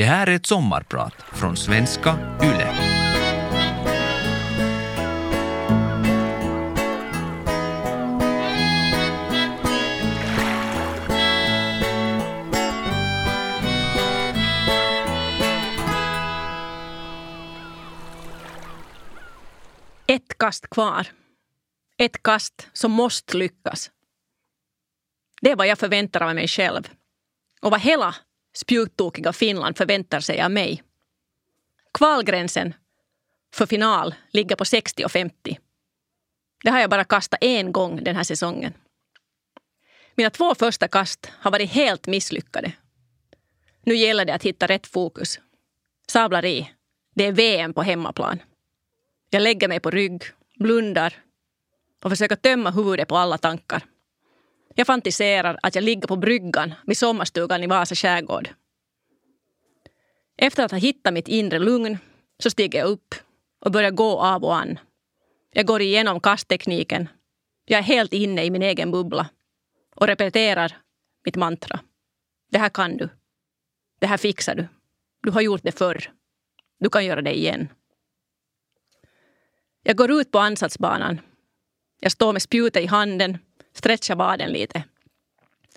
Det här är ett sommarprat från svenska YLE. Ett kast kvar. Ett kast som måste lyckas. Det är vad jag förväntar av mig själv. Och vad hela spjuttokiga Finland förväntar sig av mig. Kvalgränsen för final ligger på 60 och 50. Det har jag bara kastat en gång den här säsongen. Mina två första kast har varit helt misslyckade. Nu gäller det att hitta rätt fokus. Sablar i. Det är VM på hemmaplan. Jag lägger mig på rygg, blundar och försöker tömma huvudet på alla tankar. Jag fantiserar att jag ligger på bryggan vid sommarstugan i Vasa skärgård. Efter att ha hittat mitt inre lugn så stiger jag upp och börjar gå av och an. Jag går igenom kasttekniken. Jag är helt inne i min egen bubbla och repeterar mitt mantra. Det här kan du. Det här fixar du. Du har gjort det förr. Du kan göra det igen. Jag går ut på ansatsbanan. Jag står med spjutet i handen, Stretcha vaden lite.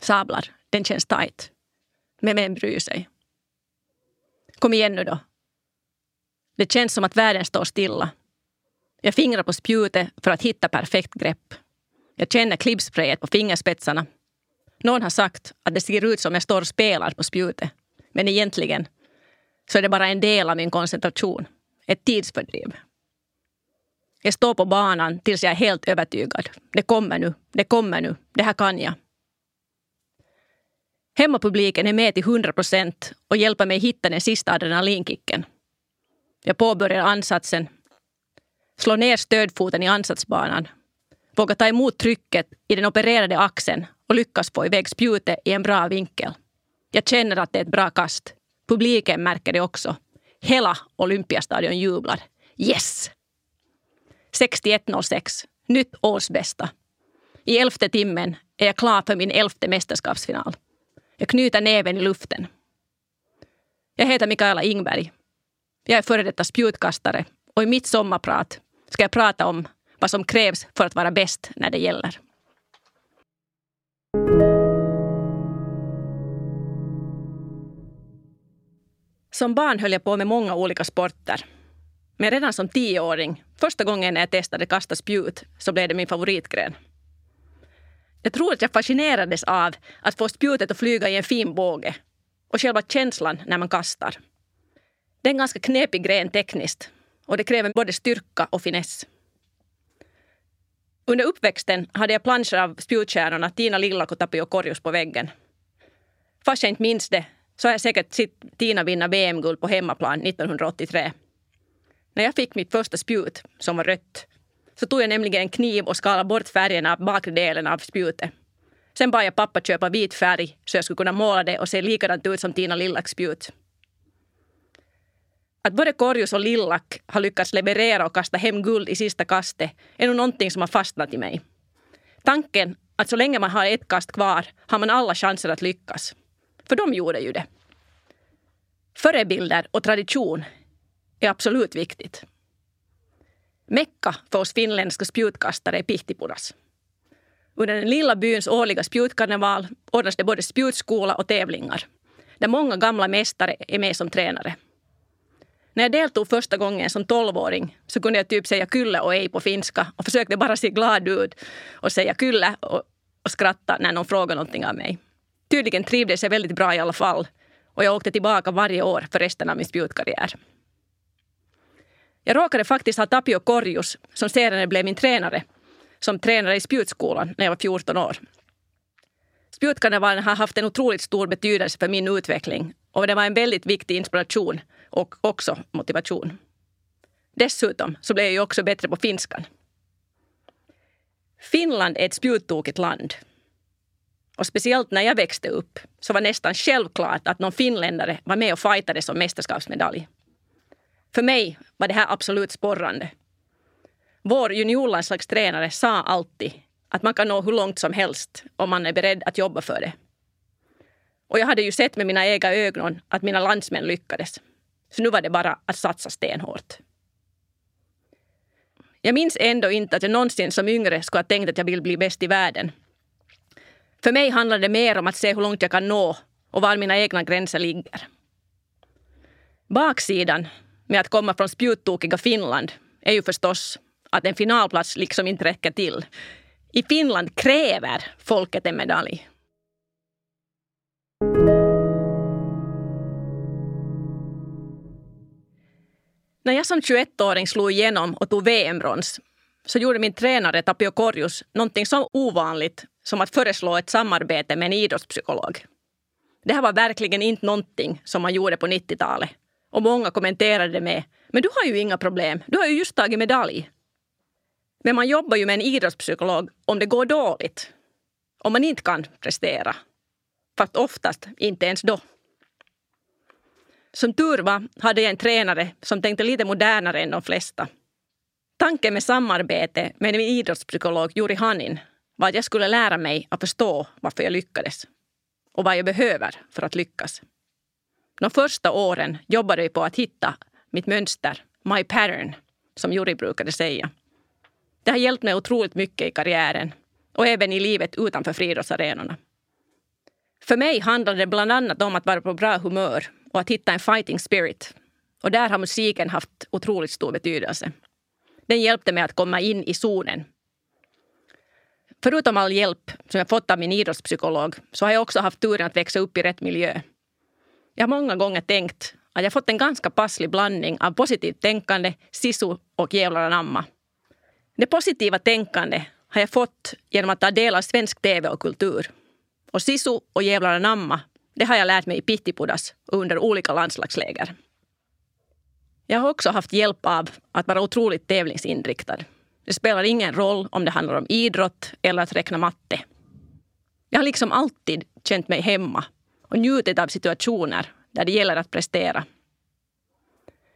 Sablar, den känns tight. Men vem bryr sig? Kom igen nu då. Det känns som att världen står stilla. Jag fingrar på spjutet för att hitta perfekt grepp. Jag känner klibbsprayet på fingerspetsarna. Någon har sagt att det ser ut som jag står och spelar på spjutet. Men egentligen så är det bara en del av min koncentration. Ett tidsfördriv. Jag står på banan tills jag är helt övertygad. Det kommer nu, det kommer nu, det här kan jag. Hemmapubliken är med till 100 procent och hjälper mig hitta den sista adrenalinkicken. Jag påbörjar ansatsen, slår ner stödfoten i ansatsbanan, vågar ta emot trycket i den opererade axeln och lyckas få iväg spjutet i en bra vinkel. Jag känner att det är ett bra kast. Publiken märker det också. Hela Olympiastadion jublar. Yes! 61.06. Nytt årsbästa. I elfte timmen är jag klar för min elfte mästerskapsfinal. Jag knyter näven i luften. Jag heter Mikaela Ingberg. Jag är före detta spjutkastare och i mitt sommarprat ska jag prata om vad som krävs för att vara bäst när det gäller. Som barn höll jag på med många olika sporter. Men redan som tioåring, första gången när jag testade kasta spjut, så blev det min favoritgren. Jag tror att jag fascinerades av att få spjutet att flyga i en fin båge och själva känslan när man kastar. Det är en ganska knepig gren tekniskt och det kräver både styrka och finess. Under uppväxten hade jag planscher av spjutkärnorna Tina Lillak och Tapio Korjus på väggen. Fast jag inte minns det så har jag säkert sett Tina vinna VM-guld på hemmaplan 1983. När jag fick mitt första spjut, som var rött, så tog jag nämligen en kniv och skalade bort färgen av bakre delen av spjutet. Sen bad jag pappa köpa vit färg så jag skulle kunna måla det och se likadant ut som Tina Lillacks spjut. Att både Korjus och Lillack har lyckats leverera och kasta hem guld i sista kastet är nog någonting som har fastnat i mig. Tanken att så länge man har ett kast kvar har man alla chanser att lyckas. För de gjorde ju det. Förebilder och tradition är absolut viktigt. Mecka för oss finländska spjutkastare är Pihtipudas. Under den lilla byns årliga spjutkarneval ordnas det både spjutskola och tävlingar där många gamla mästare är med som tränare. När jag deltog första gången som tolvåring så kunde jag typ säga kyllä och ej på finska och försökte bara se glad ut och säga kyllä och, och skratta när någon frågade någonting av mig. Tydligen trivdes jag väldigt bra i alla fall och jag åkte tillbaka varje år för resten av min spjutkarriär. Jag råkade faktiskt ha Tapio Korjus, som senare blev min tränare, som tränare i spjutskolan när jag var 14 år. Spjutkarnevalen har haft en otroligt stor betydelse för min utveckling och det var en väldigt viktig inspiration och också motivation. Dessutom så blev jag ju också bättre på finskan. Finland är ett spjuttokigt land. Och speciellt när jag växte upp så var nästan självklart att någon finländare var med och fightade om mästerskapsmedalj. För mig var det här absolut sporrande. Vår juniorlandslagstränare sa alltid att man kan nå hur långt som helst om man är beredd att jobba för det. Och jag hade ju sett med mina egna ögon att mina landsmän lyckades. Så nu var det bara att satsa stenhårt. Jag minns ändå inte att jag någonsin som yngre skulle ha tänkt att jag vill bli bäst i världen. För mig handlar det mer om att se hur långt jag kan nå och var mina egna gränser ligger. Baksidan med att komma från spjuttokiga Finland är ju förstås att en finalplats liksom inte räcker till. I Finland kräver folket en medalj. När jag som 21-åring slog igenom och tog VM-brons så gjorde min tränare Tapio Korjus någonting så ovanligt som att föreslå ett samarbete med en idrottspsykolog. Det här var verkligen inte någonting som man gjorde på 90-talet. Och många kommenterade med “Men du har ju inga problem, du har ju just tagit medalj”. Men man jobbar ju med en idrottspsykolog om det går dåligt. Om man inte kan prestera. Fast oftast inte ens då. Som tur var hade jag en tränare som tänkte lite modernare än de flesta. Tanken med samarbete med min idrottspsykolog, Juri Hanin, var att jag skulle lära mig att förstå varför jag lyckades och vad jag behöver för att lyckas. De första åren jobbade vi på att hitta mitt mönster, my pattern, som Juri brukade säga. Det har hjälpt mig otroligt mycket i karriären och även i livet utanför friidrottsarenorna. För mig handlade det bland annat om att vara på bra humör och att hitta en fighting spirit. Och där har musiken haft otroligt stor betydelse. Den hjälpte mig att komma in i zonen. Förutom all hjälp som jag fått av min idrottspsykolog så har jag också haft turen att växa upp i rätt miljö. Jag har många gånger tänkt att jag fått en ganska passlig blandning av positivt tänkande, sisu och jävlar anamma. Det positiva tänkande har jag fått genom att ta del av svensk tv och kultur. Och sisu och jävlar anamma, det har jag lärt mig i Pihtipudas och under olika landslagsläger. Jag har också haft hjälp av att vara otroligt tävlingsinriktad. Det spelar ingen roll om det handlar om idrott eller att räkna matte. Jag har liksom alltid känt mig hemma och njutit av situationer där det gäller att prestera.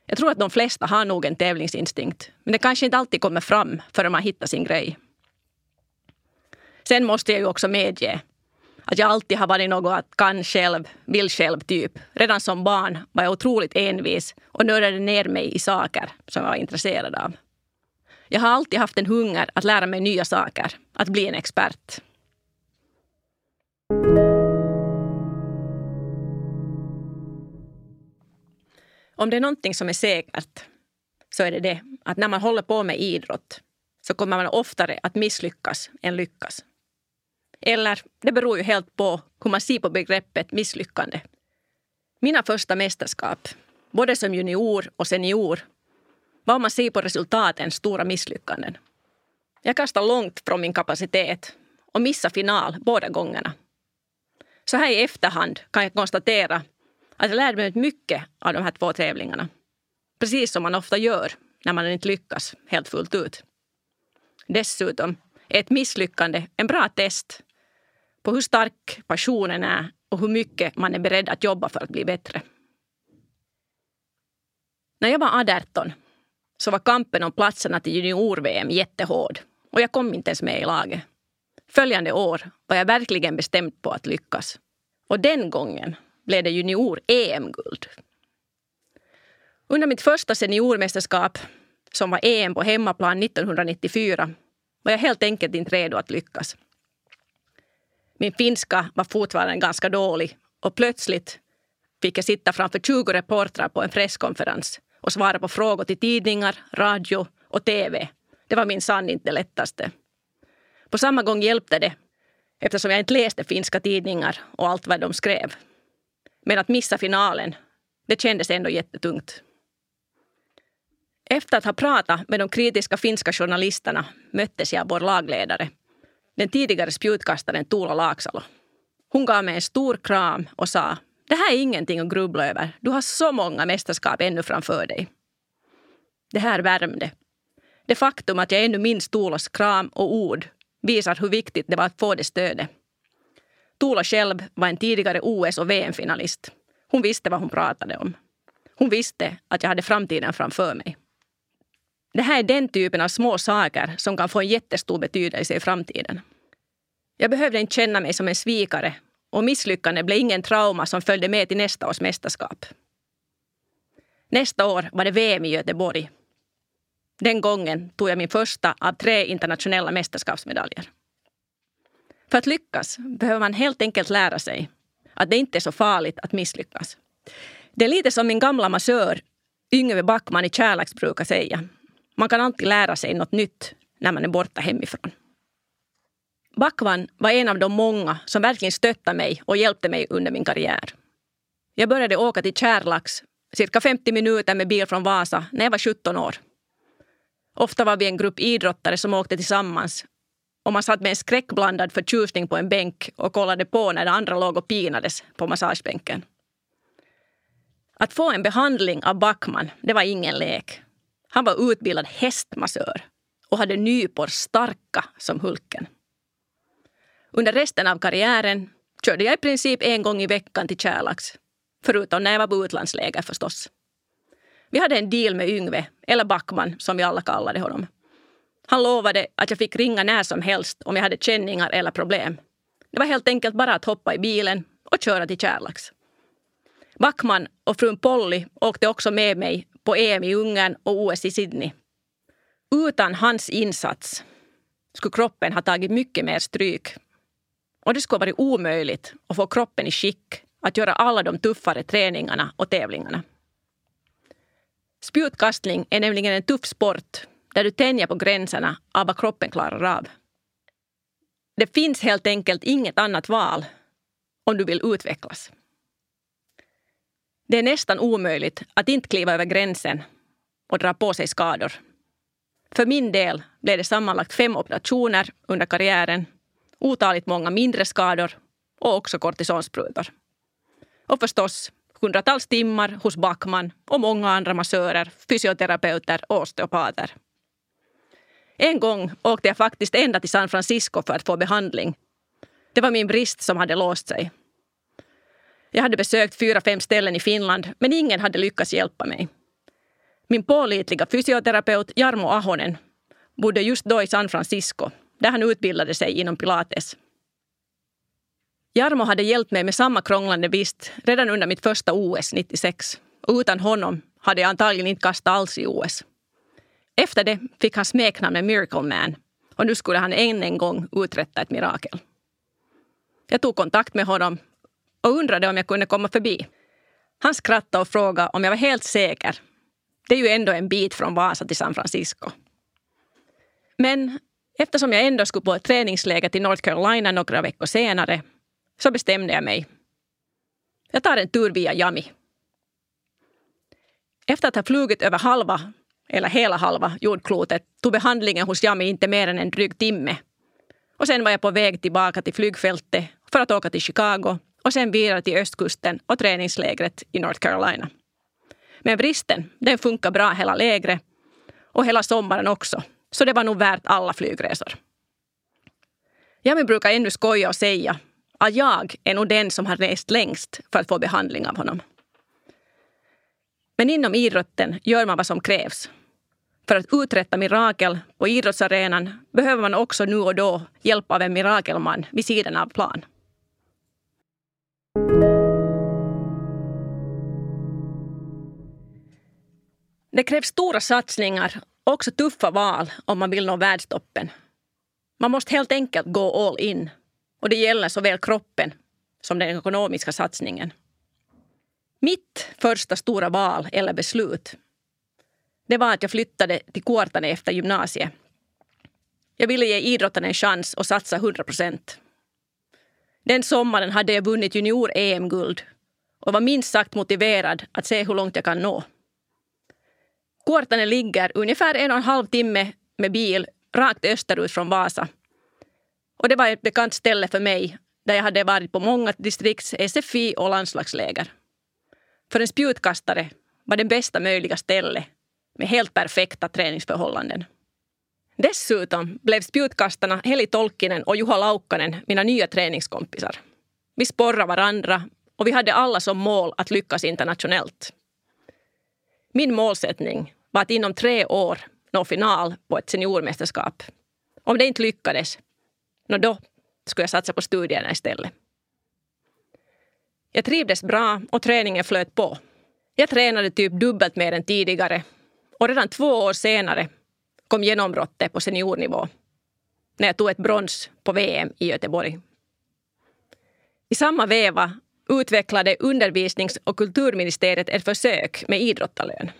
Jag tror att de flesta har nog en tävlingsinstinkt, men det kanske inte alltid kommer fram förrän man hittar sin grej. Sen måste jag ju också medge att jag alltid har varit något att kan själv, vill själv typ. Redan som barn var jag otroligt envis och nördade ner mig i saker som jag var intresserad av. Jag har alltid haft en hunger att lära mig nya saker, att bli en expert. Om det är någonting som är säkert så är det det att när man håller på med idrott så kommer man oftare att misslyckas än lyckas. Eller det beror ju helt på hur man ser på begreppet misslyckande. Mina första mästerskap, både som junior och senior, var om man ser på resultaten stora misslyckanden. Jag kastade långt från min kapacitet och missade final båda gångerna. Så här i efterhand kan jag konstatera att jag lärde mig mycket av de här två tävlingarna. Precis som man ofta gör när man inte lyckas helt fullt ut. Dessutom är ett misslyckande en bra test på hur stark passionen är och hur mycket man är beredd att jobba för att bli bättre. När jag var 18 så var kampen om platserna till junior-VM jättehård och jag kom inte ens med i laget. Följande år var jag verkligen bestämd på att lyckas. Och den gången blev det junior-EM-guld. Under mitt första seniormästerskap, som var EM på hemmaplan 1994, var jag helt enkelt inte redo att lyckas. Min finska var fortfarande ganska dålig och plötsligt fick jag sitta framför 20 reportrar på en presskonferens och svara på frågor till tidningar, radio och tv. Det var minsann inte det lättaste. På samma gång hjälpte det eftersom jag inte läste finska tidningar och allt vad de skrev. Men att missa finalen, det kändes ändå jättetungt. Efter att ha pratat med de kritiska finska journalisterna möttes jag av vår lagledare den tidigare spjutkastaren Tuula Laaksalo. Hon gav mig en stor kram och sa det här är ingenting att grubbla över. Du har så många mästerskap ännu framför dig. Det här värmde. Det faktum att jag ännu minns Tuulas kram och ord visar hur viktigt det var att få det stödet. Tuula själv var en tidigare OS och VM-finalist. Hon visste vad hon pratade om. Hon visste att jag hade framtiden framför mig. Det här är den typen av små saker som kan få en jättestor betydelse i framtiden. Jag behövde inte känna mig som en svikare och misslyckandet blev ingen trauma som följde med till nästa års mästerskap. Nästa år var det VM i Göteborg. Den gången tog jag min första av tre internationella mästerskapsmedaljer. För att lyckas behöver man helt enkelt lära sig att det inte är så farligt att misslyckas. Det är lite som min gamla massör Yngve Backman i Kärlax brukar säga. Man kan alltid lära sig något nytt när man är borta hemifrån. Backman var en av de många som verkligen stöttade mig och hjälpte mig under min karriär. Jag började åka till Kärlax cirka 50 minuter med bil från Vasa när jag var 17 år. Ofta var vi en grupp idrottare som åkte tillsammans och man satt med en skräckblandad förtjusning på en bänk och kollade på när de andra låg och pinades på massagebänken. Att få en behandling av Backman, det var ingen lek. Han var utbildad hästmassör och hade nypor starka som Hulken. Under resten av karriären körde jag i princip en gång i veckan till Kärlax. Förutom när jag var på utlandsläger förstås. Vi hade en deal med Yngve, eller Backman som vi alla kallade honom. Han lovade att jag fick ringa när som helst om jag hade känningar eller problem. Det var helt enkelt bara att hoppa i bilen och köra till Kärlax. Backman och frun Polly åkte också med mig på EM i Ungern och OS i Sydney. Utan hans insats skulle kroppen ha tagit mycket mer stryk. Och det skulle varit omöjligt att få kroppen i skick att göra alla de tuffare träningarna och tävlingarna. Spjutkastning är nämligen en tuff sport där du tänjer på gränserna av vad kroppen klarar av. Det finns helt enkelt inget annat val om du vill utvecklas. Det är nästan omöjligt att inte kliva över gränsen och dra på sig skador. För min del blev det sammanlagt fem operationer under karriären, otaligt många mindre skador och också kortisonsprutor. Och förstås hundratals timmar hos Backman och många andra massörer, fysioterapeuter och osteopater. En gång åkte jag faktiskt ända till San Francisco för att få behandling. Det var min brist som hade låst sig. Jag hade besökt fyra, fem ställen i Finland men ingen hade lyckats hjälpa mig. Min pålitliga fysioterapeut Jarmo Ahonen bodde just då i San Francisco där han utbildade sig inom pilates. Jarmo hade hjälpt mig med samma krånglande vist redan under mitt första OS 96. Och utan honom hade jag antagligen inte kastat alls i OS. Efter det fick han smeknamnet Miracle Man och nu skulle han än en gång uträtta ett mirakel. Jag tog kontakt med honom och undrade om jag kunde komma förbi. Han skrattade och frågade om jag var helt säker. Det är ju ändå en bit från Vasa till San Francisco. Men eftersom jag ändå skulle på ett träningsläger till North Carolina några veckor senare så bestämde jag mig. Jag tar en tur via Jami. Efter att ha flugit över halva, eller hela halva jordklotet tog behandlingen hos Jami inte mer än en dryg timme. Och sen var jag på väg tillbaka till flygfältet för att åka till Chicago och sen vidare till östkusten och träningslägret i North Carolina. Men bristen, den funkar bra hela lägret och hela sommaren också. Så det var nog värt alla flygresor. Jami brukar ännu skoja och säga att jag är nog den som har rest längst för att få behandling av honom. Men inom idrotten gör man vad som krävs. För att uträtta mirakel på idrottsarenan behöver man också nu och då hjälp av en mirakelman vid sidan av plan. Det krävs stora satsningar och också tuffa val om man vill nå världstoppen. Man måste helt enkelt gå all in. Och det gäller såväl kroppen som den ekonomiska satsningen. Mitt första stora val eller beslut det var att jag flyttade till Kuortane efter gymnasiet. Jag ville ge idrotten en chans och satsa 100 procent. Den sommaren hade jag vunnit junior-EM-guld och var minst sagt motiverad att se hur långt jag kan nå. Kuortane ligger ungefär en och en halv timme med bil rakt österut från Vasa. Och det var ett bekant ställe för mig där jag hade varit på många distrikts SFI och landslagsläger. För en spjutkastare var det bästa möjliga stället med helt perfekta träningsförhållanden. Dessutom blev spjutkastarna Heli Tolkinen och Juha Laukkanen mina nya träningskompisar. Vi sporrade varandra och vi hade alla som mål att lyckas internationellt. Min målsättning var att inom tre år nå final på ett seniormästerskap. Om det inte lyckades, då skulle jag satsa på studierna istället. Jag trivdes bra och träningen flöt på. Jag tränade typ dubbelt mer än tidigare och redan två år senare kom genombrottet på seniornivå när jag tog ett brons på VM i Göteborg. I samma veva utvecklade undervisnings och kulturministeriet ett försök med idrottarlön.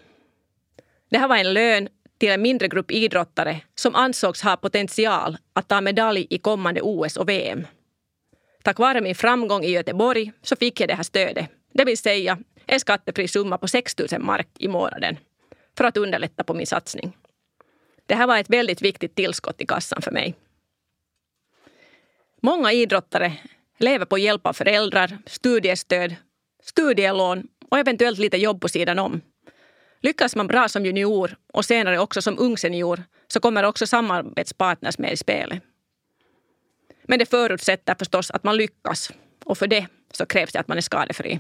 Det här var en lön till en mindre grupp idrottare som ansågs ha potential att ta medalj i kommande OS och VM. Tack vare min framgång i Göteborg så fick jag det här stödet, det vill säga en skattefri summa på 6 000 mark i månaden för att underlätta på min satsning. Det här var ett väldigt viktigt tillskott i kassan för mig. Många idrottare lever på hjälp av föräldrar, studiestöd, studielån och eventuellt lite jobb på sidan om. Lyckas man bra som junior och senare också som ung senior så kommer också samarbetspartners med i spelet. Men det förutsätter förstås att man lyckas och för det så krävs det att man är skadefri.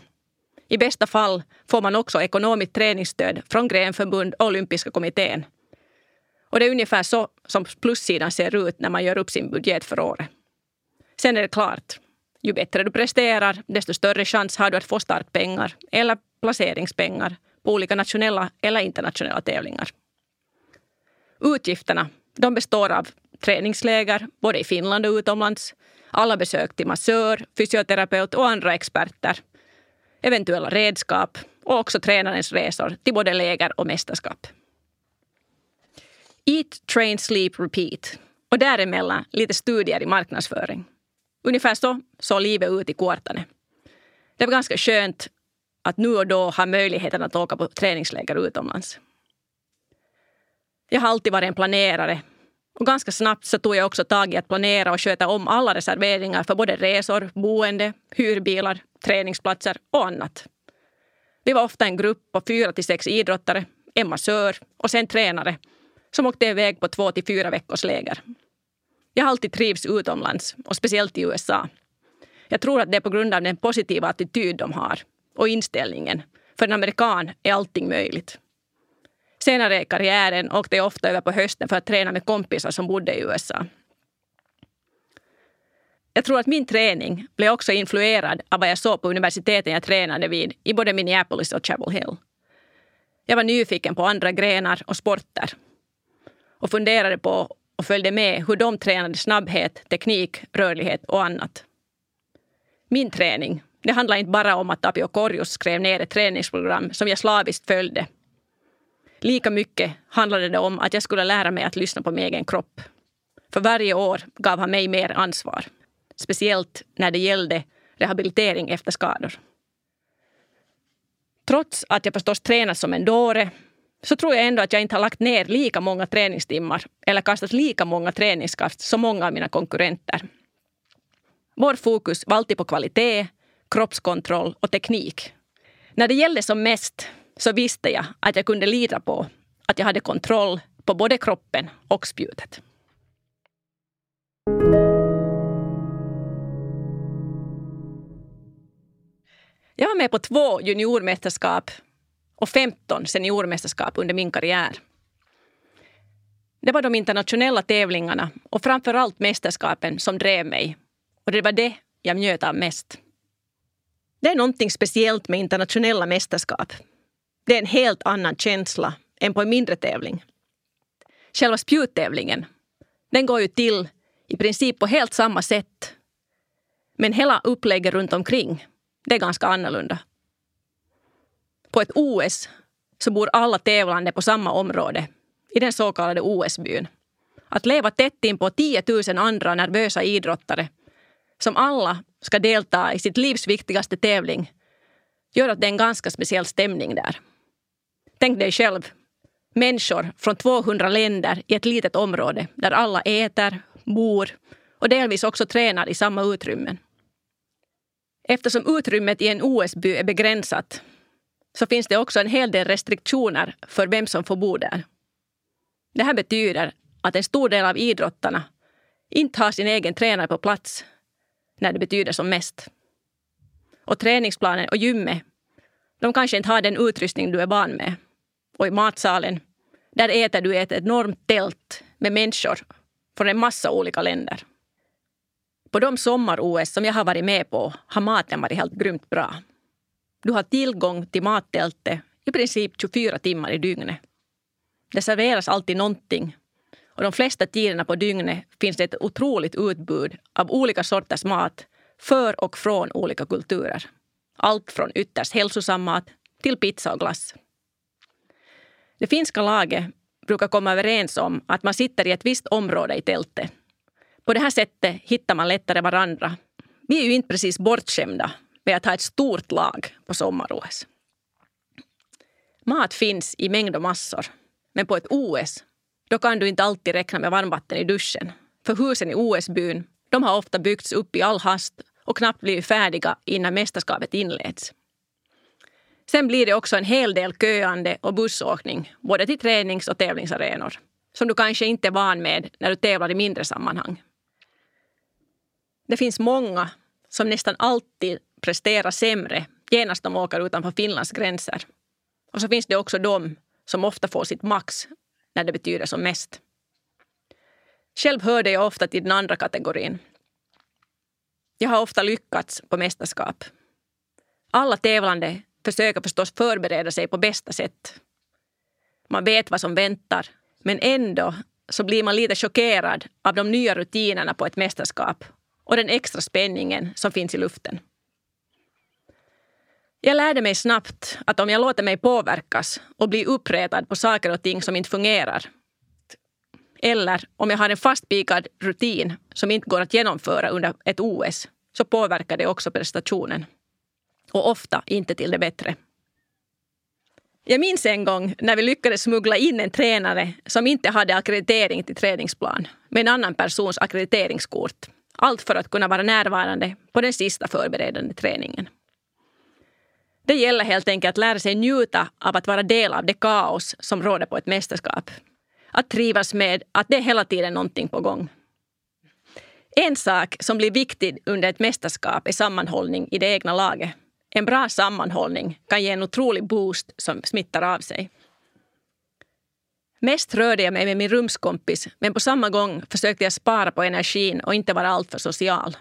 I bästa fall får man också ekonomiskt träningsstöd från grenförbund och olympiska kommittén. Och det är ungefär så som plussidan ser ut när man gör upp sin budget för året. Sen är det klart, ju bättre du presterar, desto större chans har du att få startpengar eller placeringspengar på olika nationella eller internationella tävlingar. Utgifterna de består av träningsläger både i Finland och utomlands, alla besök till massör, fysioterapeut och andra experter, eventuella redskap och också tränarens resor till både läger och mästerskap. Eat, train, sleep, repeat. Och däremellan lite studier i marknadsföring. Ungefär så såg livet ut i Kuortane. Det var ganska skönt att nu och då ha möjligheten att åka på träningsläger utomlands. Jag har alltid varit en planerare och ganska snabbt så tog jag också tag i att planera och sköta om alla reserveringar för både resor, boende, hyrbilar, träningsplatser och annat. Vi var ofta en grupp på fyra till sex idrottare, en massör och sen tränare som åkte iväg på två till fyra veckors läger. Jag har alltid trivts utomlands och speciellt i USA. Jag tror att det är på grund av den positiva attityd de har och inställningen. För en amerikan är allting möjligt. Senare i karriären åkte jag ofta över på hösten för att träna med kompisar som bodde i USA. Jag tror att min träning blev också influerad av vad jag såg på universiteten jag tränade vid i både Minneapolis och Chapel Hill. Jag var nyfiken på andra grenar och sporter och funderade på och följde med hur de tränade snabbhet, teknik, rörlighet och annat. Min träning det handlar inte bara om att Tapio Korjus skrev ner ett träningsprogram som jag slaviskt följde. Lika mycket handlade det om att jag skulle lära mig att lyssna på min egen kropp. För varje år gav han mig mer ansvar. Speciellt när det gällde rehabilitering efter skador. Trots att jag förstås tränat som en dåre så tror jag ändå att jag inte har lagt ner lika många träningstimmar eller kastat lika många träningskast som många av mina konkurrenter. Vår fokus var alltid på kvalitet, kroppskontroll och teknik. När det gällde som mest så visste jag att jag kunde lita på att jag hade kontroll på både kroppen och spjutet. Jag var med på två juniormästerskap och 15 seniormästerskap under min karriär. Det var de internationella tävlingarna och framför allt mästerskapen som drev mig. Och det var det jag njöt av mest. Det är någonting speciellt med internationella mästerskap. Det är en helt annan känsla än på en mindre tävling. Själva spjuttävlingen, den går ju till i princip på helt samma sätt. Men hela upplägget runt omkring, det är ganska annorlunda. På ett OS så bor alla tävlande på samma område, i den så kallade OS-byn. Att leva tätt in på 10 000 andra nervösa idrottare som alla ska delta i sitt livs viktigaste tävling gör att det är en ganska speciell stämning där. Tänk dig själv, människor från 200 länder i ett litet område där alla äter, bor och delvis också tränar i samma utrymmen. Eftersom utrymmet i en OS-by är begränsat så finns det också en hel del restriktioner för vem som får bo där. Det här betyder att en stor del av idrottarna inte har sin egen tränare på plats när det betyder som mest. Och träningsplanen och gymmet, de kanske inte har den utrustning du är van med. Och i matsalen, där äter du i ett enormt tält med människor från en massa olika länder. På de sommar-OS som jag har varit med på har maten varit helt grymt bra. Du har tillgång till mattältet i princip 24 timmar i dygnet. Det serveras alltid någonting och de flesta tiderna på dygnet finns det ett otroligt utbud av olika sorters mat för och från olika kulturer. Allt från ytterst hälsosam mat till pizza och glass. Det finska laget brukar komma överens om att man sitter i ett visst område i tältet. På det här sättet hittar man lättare varandra. Vi är ju inte precis bortskämda med att ha ett stort lag på sommar-OS. Mat finns i mängd och massor. Men på ett OS då kan du inte alltid räkna med varmvatten i duschen. För husen i OS-byn de har ofta byggts upp i all hast och knappt blivit färdiga innan mästerskapet inleds. Sen blir det också en hel del köande och bussåkning både till tränings och tävlingsarenor som du kanske inte är van med när du tävlar i mindre sammanhang. Det finns många som nästan alltid presterar sämre genast de åker utanför Finlands gränser. Och så finns det också de som ofta får sitt max när det betyder som mest. Själv hörde jag ofta till den andra kategorin. Jag har ofta lyckats på mästerskap. Alla tävlande försöker förstås förbereda sig på bästa sätt. Man vet vad som väntar, men ändå så blir man lite chockerad av de nya rutinerna på ett mästerskap och den extra spänningen som finns i luften. Jag lärde mig snabbt att om jag låter mig påverkas och blir uppretad på saker och ting som inte fungerar eller om jag har en fastpikad rutin som inte går att genomföra under ett OS så påverkar det också prestationen. Och ofta inte till det bättre. Jag minns en gång när vi lyckades smuggla in en tränare som inte hade akkreditering till träningsplan med en annan persons akkrediteringskort. Allt för att kunna vara närvarande på den sista förberedande träningen. Det gäller helt enkelt att lära sig njuta av att vara del av det kaos som råder på ett mästerskap. Att trivas med att det är hela tiden någonting på gång. En sak som blir viktig under ett mästerskap är sammanhållning i det egna laget. En bra sammanhållning kan ge en otrolig boost som smittar av sig. Mest rörde jag mig med min rumskompis men på samma gång försökte jag spara på energin och inte vara alltför social.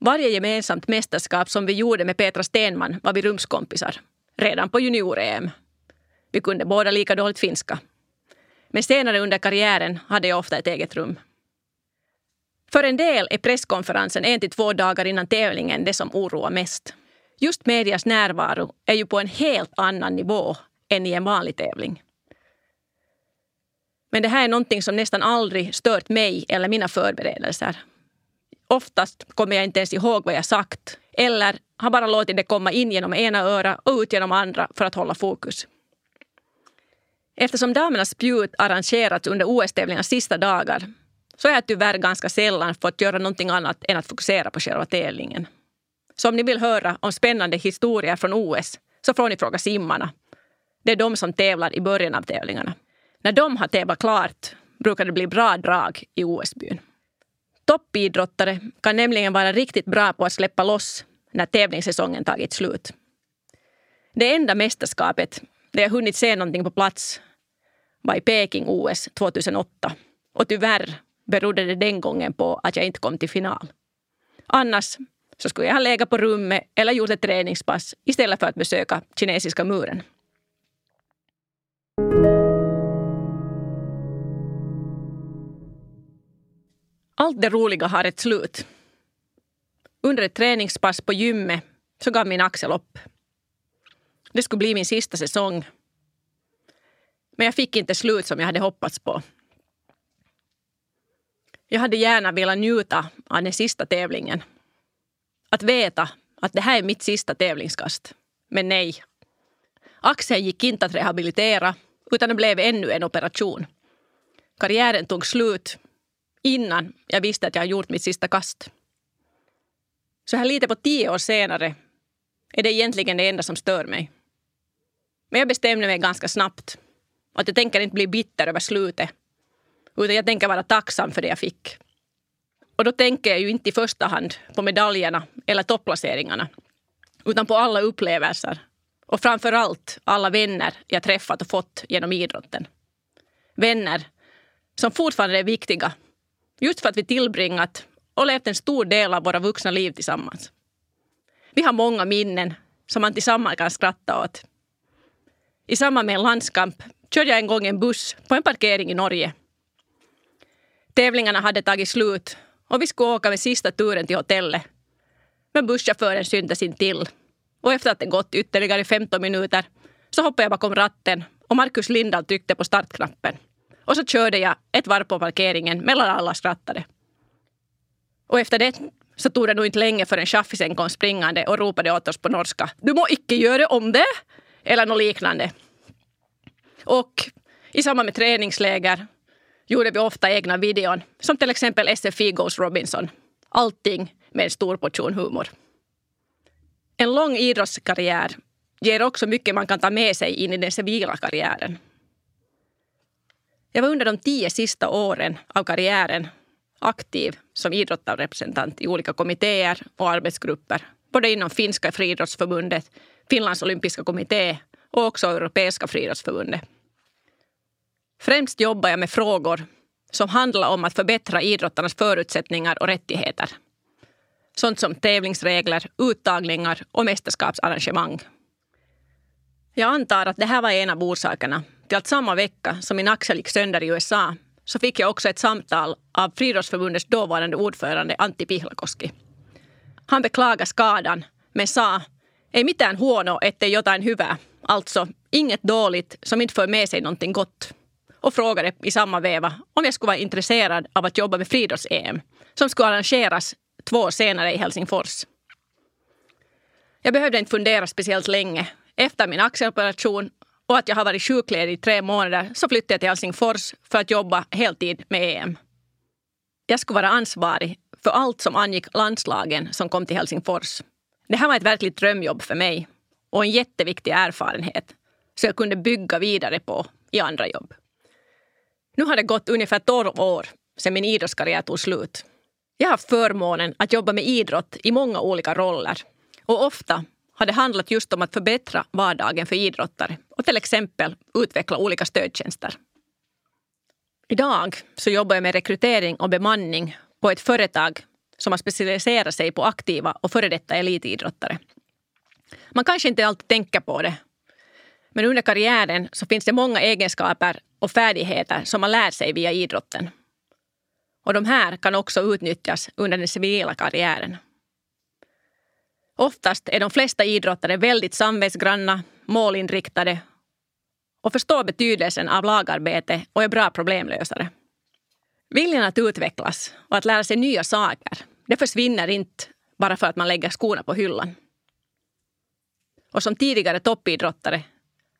Varje gemensamt mästerskap som vi gjorde med Petra Stenman var vi rumskompisar. Redan på junior-EM. Vi kunde båda lika dåligt finska. Men senare under karriären hade jag ofta ett eget rum. För en del är presskonferensen en till två dagar innan tävlingen det som oroar mest. Just medias närvaro är ju på en helt annan nivå än i en vanlig tävling. Men det här är någonting som nästan aldrig stört mig eller mina förberedelser. Oftast kommer jag inte ens ihåg vad jag sagt eller har bara låtit det komma in genom ena öra och ut genom andra för att hålla fokus. Eftersom damernas spjut arrangerats under OS-tävlingarnas sista dagar så har jag tyvärr ganska sällan fått göra någonting annat än att fokusera på själva tävlingen. Så om ni vill höra om spännande historier från OS så får ni fråga simmarna. Det är de som tävlar i början av tävlingarna. När de har tävlat klart brukar det bli bra drag i OS-byn. Toppidrottare kan nämligen vara riktigt bra på att släppa loss när tävlingssäsongen tagit slut. Det enda mästerskapet där jag hunnit se någonting på plats var i Peking-OS 2008. Och tyvärr berodde det den gången på att jag inte kom till final. Annars så skulle jag ha legat på rummet eller gjort ett träningspass istället för att besöka kinesiska muren. Allt det roliga har ett slut. Under ett träningspass på gymmet så gav min axel upp. Det skulle bli min sista säsong. Men jag fick inte slut som jag hade hoppats på. Jag hade gärna velat njuta av den sista tävlingen. Att veta att det här är mitt sista tävlingskast. Men nej. Axeln gick inte att rehabilitera utan det blev ännu en operation. Karriären tog slut innan jag visste att jag gjort mitt sista kast. Så här lite på tio år senare är det egentligen det enda som stör mig. Men jag bestämde mig ganska snabbt att jag tänker inte bli bitter över slutet utan jag tänker vara tacksam för det jag fick. Och då tänker jag ju inte i första hand på medaljerna eller topplaceringarna utan på alla upplevelser och framför allt alla vänner jag träffat och fått genom idrotten. Vänner som fortfarande är viktiga just för att vi tillbringat och levt en stor del av våra vuxna liv tillsammans. Vi har många minnen som man tillsammans kan skratta åt. I samband med en landskamp körde jag en gång en buss på en parkering i Norge. Tävlingarna hade tagit slut och vi skulle åka med sista turen till hotellet. Men busschauffören syntes inte till. Och efter att det gått ytterligare 15 minuter så hoppade jag bakom ratten och Markus Lindahl tryckte på startknappen. Och så körde jag ett varv på parkeringen mellan alla skrattade. Och efter det så tog det nog inte länge förrän chaffisen kom springande och ropade åt oss på norska. Du må icke göra om det! Eller något liknande. Och i samband med träningsläger gjorde vi ofta egna videon. Som till exempel SFI Goes Robinson. Allting med en stor portion humor. En lång idrottskarriär ger också mycket man kan ta med sig in i den civila karriären. Jag var under de tio sista åren av karriären aktiv som idrottsrepresentant i olika kommittéer och arbetsgrupper. Både inom Finska friidrottsförbundet, Finlands olympiska kommitté och också Europeiska friidrottsförbundet. Främst jobbar jag med frågor som handlar om att förbättra idrottarnas förutsättningar och rättigheter. Sånt som tävlingsregler, uttagningar och mästerskapsarrangemang. Jag antar att det här var en av orsakerna till att samma vecka som min axel gick sönder i USA så fick jag också ett samtal av Friidrottsförbundets dåvarande ordförande Antti Pihlakoski. Han beklagade skadan men sa ei mitään huono ettei jotain hyvää. Alltså inget dåligt som inte för med sig någonting gott. Och frågade i samma veva om jag skulle vara intresserad av att jobba med friidrotts-EM som skulle arrangeras två år senare i Helsingfors. Jag behövde inte fundera speciellt länge. Efter min axeloperation och att jag har varit sjukledig i tre månader så flyttade jag till Helsingfors för att jobba heltid med EM. Jag skulle vara ansvarig för allt som angick landslagen som kom till Helsingfors. Det här var ett verkligt drömjobb för mig och en jätteviktig erfarenhet så jag kunde bygga vidare på i andra jobb. Nu har det gått ungefär 12 år sedan min idrottskarriär tog slut. Jag har haft förmånen att jobba med idrott i många olika roller och ofta har det handlat just om att förbättra vardagen för idrottare och till exempel utveckla olika stödtjänster. Idag så jobbar jag med rekrytering och bemanning på ett företag som har specialiserat sig på aktiva och före detta elitidrottare. Man kanske inte alltid tänker på det, men under karriären så finns det många egenskaper och färdigheter som man lär sig via idrotten. Och de här kan också utnyttjas under den civila karriären. Oftast är de flesta idrottare väldigt samvetsgranna, målinriktade och förstår betydelsen av lagarbete och är bra problemlösare. Viljan att utvecklas och att lära sig nya saker, det försvinner inte bara för att man lägger skorna på hyllan. Och som tidigare toppidrottare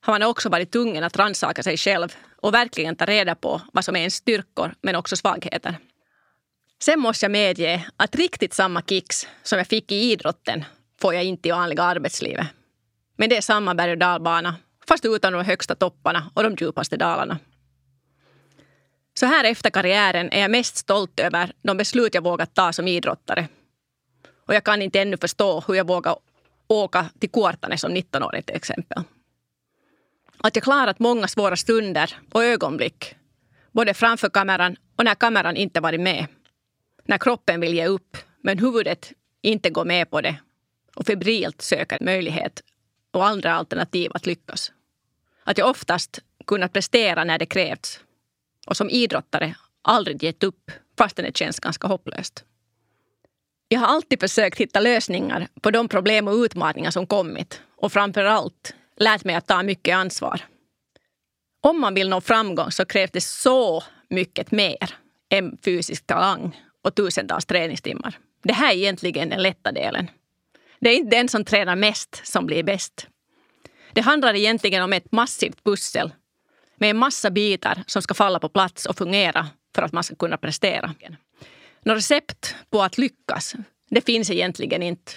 har man också varit tvungen att rannsaka sig själv och verkligen ta reda på vad som är ens styrkor men också svagheter. Sen måste jag medge att riktigt samma kicks som jag fick i idrotten får jag inte i vanliga arbetslivet. Men det är samma berg och dalbana, fast utan de högsta topparna och de djupaste dalarna. Så här efter karriären är jag mest stolt över de beslut jag vågat ta som idrottare. Och jag kan inte ännu förstå hur jag vågar åka till Kuortane som 19-åring till exempel. Att jag klarat många svåra stunder och ögonblick, både framför kameran och när kameran inte varit med. När kroppen vill ge upp, men huvudet inte går med på det och febrilt söker möjlighet och andra alternativ att lyckas. Att jag oftast kunnat prestera när det krävts och som idrottare aldrig gett upp fastän det känns ganska hopplöst. Jag har alltid försökt hitta lösningar på de problem och utmaningar som kommit och framför allt lärt mig att ta mycket ansvar. Om man vill nå framgång så krävs det så mycket mer än fysisk talang och tusentals träningstimmar. Det här är egentligen den lätta delen. Det är inte den som tränar mest som blir bäst. Det handlar egentligen om ett massivt pussel med en massa bitar som ska falla på plats och fungera för att man ska kunna prestera. Något recept på att lyckas, det finns egentligen inte.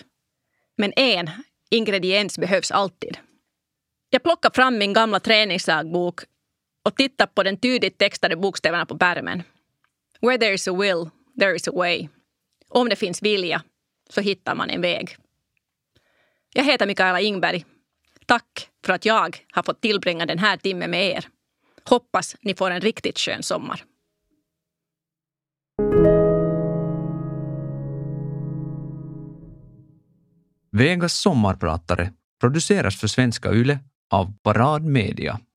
Men en ingrediens behövs alltid. Jag plockar fram min gamla träningsdagbok och tittar på den tydligt textade bokstäverna på pärmen. Where there is a will, there is a way. Om det finns vilja så hittar man en väg. Jag heter Mikaela Ingberg. Tack för att jag har fått tillbringa den här timmen med er. Hoppas ni får en riktigt skön sommar. Vegas sommarpratare produceras för Svenska Yle av paradmedia.